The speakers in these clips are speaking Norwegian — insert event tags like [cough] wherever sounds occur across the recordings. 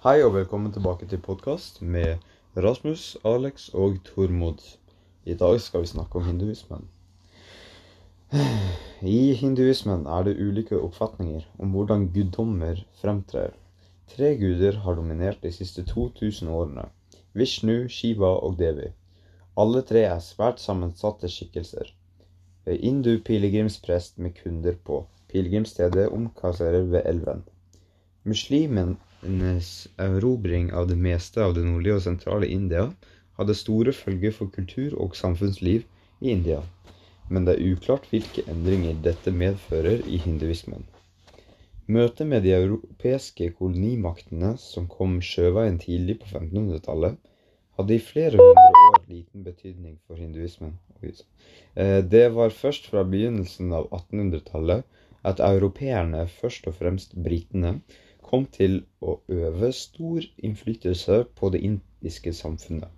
Hei og velkommen tilbake til podkast med Rasmus, Alex og Tormod. I dag skal vi snakke om hinduismen. I hinduismen er det ulike oppfatninger om hvordan guddommer fremtrer. Tre guder har dominert de siste 2000 årene. Vishnu, Shiva og Devi. Alle tre er svært sammensatte skikkelser. Indu pilegrimsprest med kunder på. Pilegrimsstedet omkasserer ved elven. Muslimenes erobring av det meste av det nordlige og sentrale India hadde store følger for kultur og samfunnsliv i India, men det er uklart hvilke endringer dette medfører i hinduismen. Møtet med de europeiske kolonimaktene som kom sjøveien tidlig på 1500-tallet, hadde i flere hundre år liten betydning for hinduismen. Det var først fra begynnelsen av 1800-tallet at europeerne, først og fremst britene, kom til å øve stor innflytelse på det indiske samfunnet.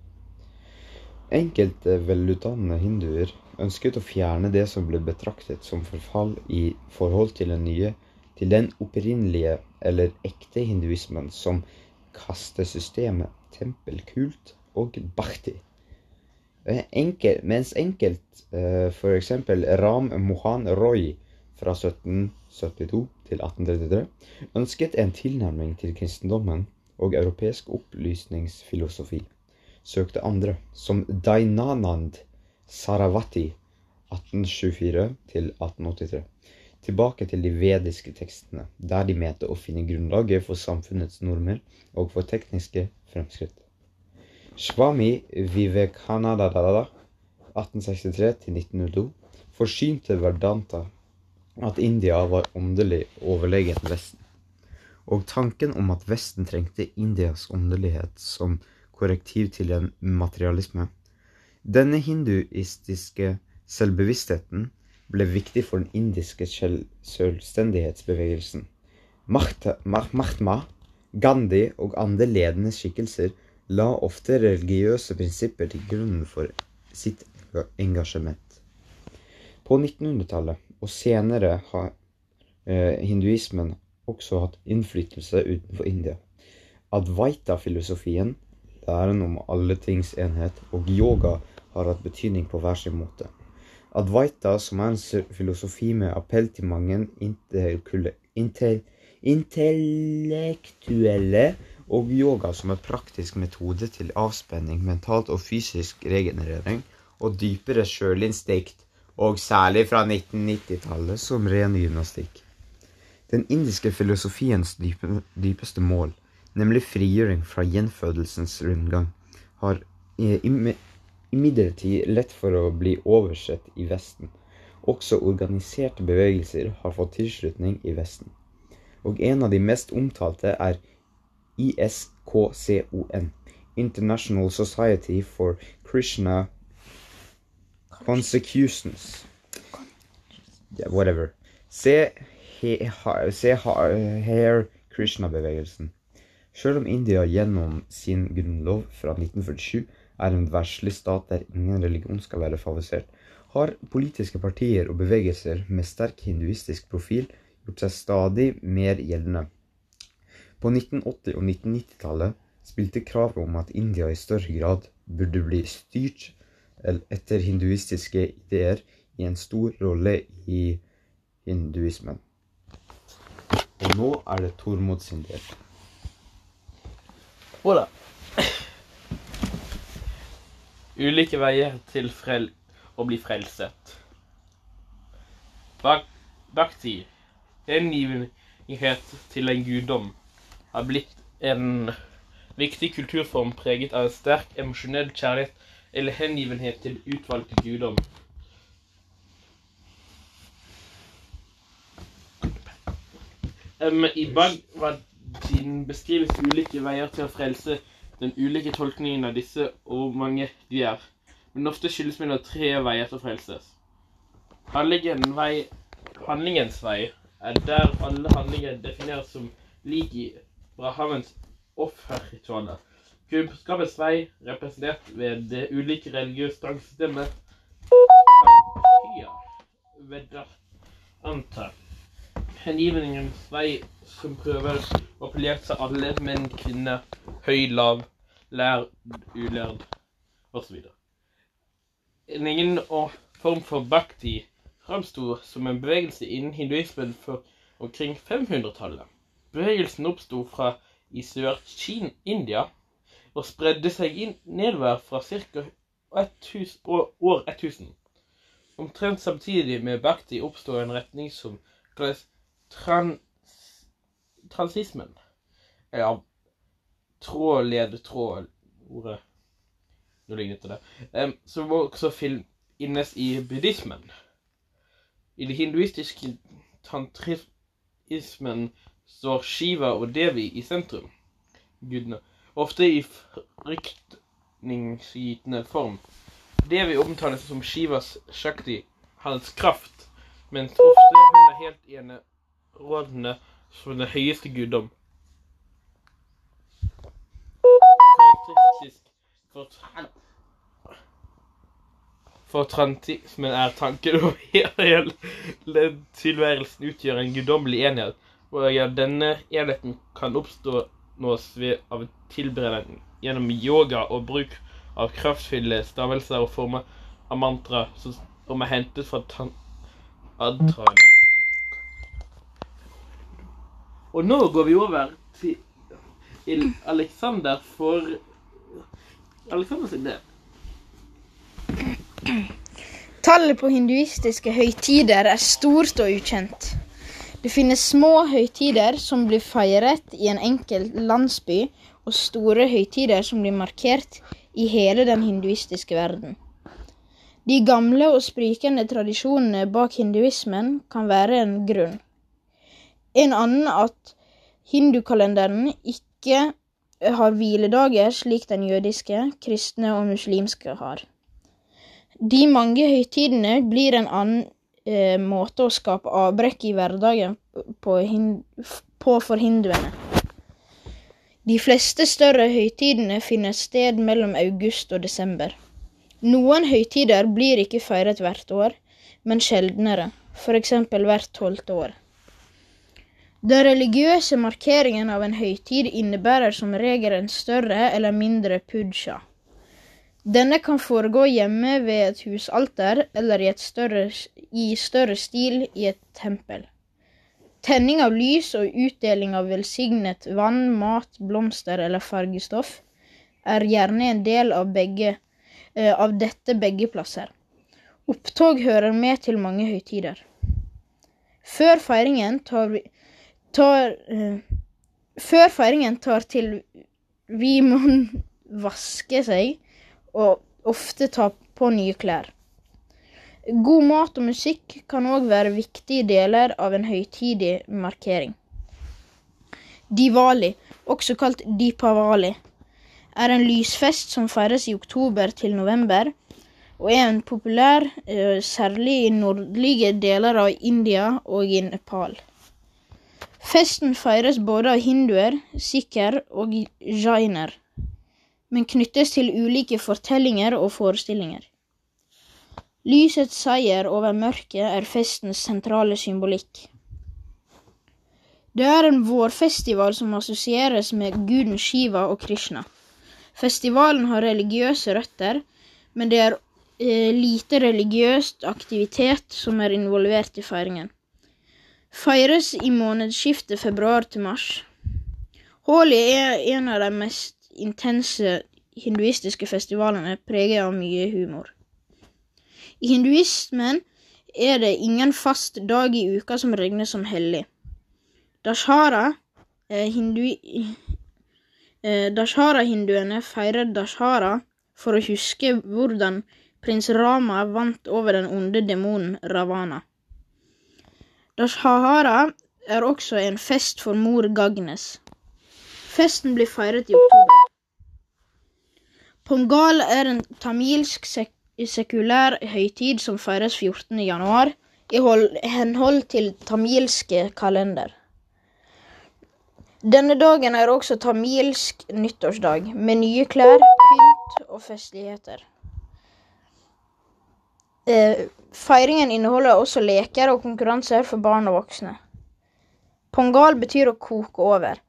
Enkelte velutdannede hinduer ønsket å fjerne det som ble betraktet som forfall i forhold til den nye, til den opprinnelige eller ekte hinduismen som kastesystemet, tempelkult og bhakti. Enkel, mens enkelt, for eksempel Ram Mohan Roy fra 1772 til 1833, ønsket en tilnærming til kristendommen og europeisk opplysningsfilosofi, søkte andre, som Dainanand Saravati 1824 til 1883, tilbake til de vediske tekstene, der de mente å finne grunnlaget for samfunnets normer og for tekniske fremskritt. Swami Vivekananda 1863 til 1902 forsynte Verdanta at India var åndelig overlegen Vesten, og tanken om at Vesten trengte Indias åndelighet som korrektiv til en materialisme. Denne hinduistiske selvbevisstheten ble viktig for den indiske selvstendighetsbevegelsen. Mahatma, Gandhi og andre ledende skikkelser la ofte religiøse prinsipper til grunn for sitt engasjement. På 1900-tallet og senere har hinduismen også hatt innflytelse utenfor India. Advaita-filosofien, læren om alle tings enhet, og yoga har hatt betydning på hver sin måte. Advaita, som er en filosofi med appell til mange intellektuelle, og yoga som en praktisk metode til avspenning, mentalt og fysisk regenerering, og dypere sjølinstinkt, og særlig fra 1990-tallet som ren gymnastikk. Den indiske filosofiens dype, dypeste mål, nemlig frigjøring fra gjenfødelsens rundgang, har imidlertid lett for å bli oversett i Vesten. Også organiserte bevegelser har fått tilslutning i Vesten. Og en av de mest omtalte er ISKCON, International Society for Krishna Consecutions. Yeah, whatever. Se, he, ha, se ha, her Krishna-bevegelsen. Selv om India gjennom sin grunnlov fra 1947 er en verslig stat der ingen religion skal være favorisert, har politiske partier og bevegelser med sterk hinduistisk profil gjort seg stadig mer gjeldende. På 1980- og 1990-tallet spilte kravet om at India i større grad burde bli styrt etter hinduistiske ideer i en stor rolle i hinduismen. Og nå er det Tormod sin del. Voilà. Ulike veier til frel å bli frelset. Bak Bhakti, hengivenhet til en guddom, har blitt en viktig kulturform preget av en sterk emosjonell kjærlighet eller hengivenhet til utvalgte guddom. Um, I Bagh var din beskrives ulike veier til å frelse den ulike tolkningen av disse og hvor mange de er, men ofte skyldes mellom tre veier til å frelses. Handlingen vei, handlingens vei er der alle handlinger defineres som lik i Brahamens offerritualer. Kunnskapens vei, representert ved det ulike religiøse tankesystemet Vedanta. hengivningens vei som prøver å appellere til alle menn, kvinner, høy, lav, lær, ulærd osv. En egen form for bhakti framsto som en bevegelse innen hinduismen for omkring 500-tallet. Bevegelsen oppsto fra i Sør-Kina, India, og spredde seg inn nedover fra ca. år 1000. Omtrent samtidig med bhakti oppstår en retning som kalles trans transismen. Eller tråd, led, tråd Ordet noe lignende til det. Som også finnes i buddhismen. I det hinduistiske tantrismen står Shiva og Devi i sentrum. Gudene. Ofte i fryktningsgytende form. Det vil omtales som Shivas shakti, hans kraft, mens ofte hun er helt enerådende som den høyeste guddom. Karakteristisk for, trantismen er tanken om [laughs] hele tilværelsen utgjør en guddommelig enhet, og ja, denne enheten kan oppstå nås ved av tilberedning gjennom yoga og bruk av kraftfulle stavelser og former av mantra som er hentet fra tantraene. Og nå går vi over til Alexander for Alexander sin del. Tallet på hinduistiske høytider er stort og ukjent. Det finnes små høytider som blir feiret i en enkelt landsby, og store høytider som blir markert i hele den hinduistiske verden. De gamle og sprikende tradisjonene bak hinduismen kan være en grunn. En annen at hindukalenderen ikke har hviledager slik den jødiske, kristne og muslimske har. De mange høytidene blir en annen eh, måte å skape avbrekk i hverdagen på, på for hinduene. De fleste større høytidene finner sted mellom august og desember. Noen høytider blir ikke feiret hvert år, men sjeldnere, f.eks. hvert tolvte år. Den religiøse markeringen av en høytid innebærer som regel en større eller mindre puja. Denne kan foregå hjemme ved et husalter eller i, større, i større stil i et tempel. Tenning av lys og utdeling av velsignet vann, mat, blomster eller fargestoff er gjerne en del av, begge, uh, av dette begge plasser. Opptog hører med til mange høytider. Før feiringen tar vi tar, uh, Før feiringen tar til vi må [laughs] vaske seg og ofte ta på nye klær. God mat og musikk kan òg være viktige deler av en høytidig markering. Diwali, også kalt Dipavali, er en lysfest som feires i oktober til november, og er en populær eh, særlig i nordlige deler av India og i Nepal. Festen feires både av hinduer, sikher og jainer, men knyttes til ulike fortellinger og forestillinger. Lysets seier over mørket er festens sentrale symbolikk. Det er en vårfestival som assosieres med guden Shiva og Krishna. Festivalen har religiøse røtter, men det er eh, lite religiøst aktivitet som er involvert i feiringen. Feires i månedsskiftet februar til mars. Holi er en av de mest intense hinduistiske festivalene preget av mye humor. I hinduismen er det ingen fast dag i uka som regnes som hellig. Dashara, eh, hindu, eh, Dashara-hinduene feirer Dashara for å huske hvordan prins Rama vant over den onde demonen Ravana. Dashahara er også en fest for mor Gagnes. Festen blir feiret i oktober. Pongal er en tamilsk sek sekulær høytid som feires 14. januar i henhold til tamilske kalender. Denne dagen er også tamilsk nyttårsdag, med nye klær, pynt og festligheter. Eh, feiringen inneholder også leker og konkurranser for barn og voksne. Pongal betyr å koke over.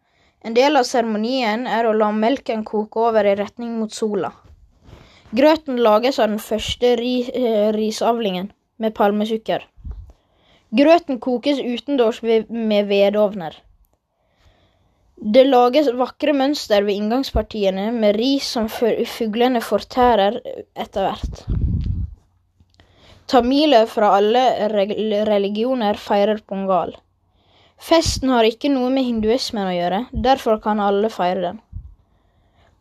En del av seremonien er å la melken koke over i retning mot sola. Grøten lages av den første ri eh, risavlingen, med palmesukker. Grøten kokes utendørs med vedovner. Det lages vakre mønster ved inngangspartiene med ris som fuglene fortærer etter hvert. Tamiler fra alle religioner feirer pongal. Festen har ikke noe med hinduismen å gjøre, derfor kan alle feire den.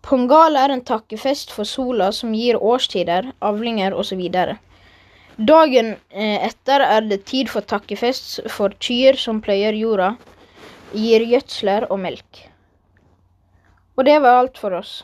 Pongal er en takkefest for sola som gir årstider, avlinger osv. Dagen eh, etter er det tid for takkefest for kyr som pløyer jorda, gir gjødsler og melk. Og det var alt for oss.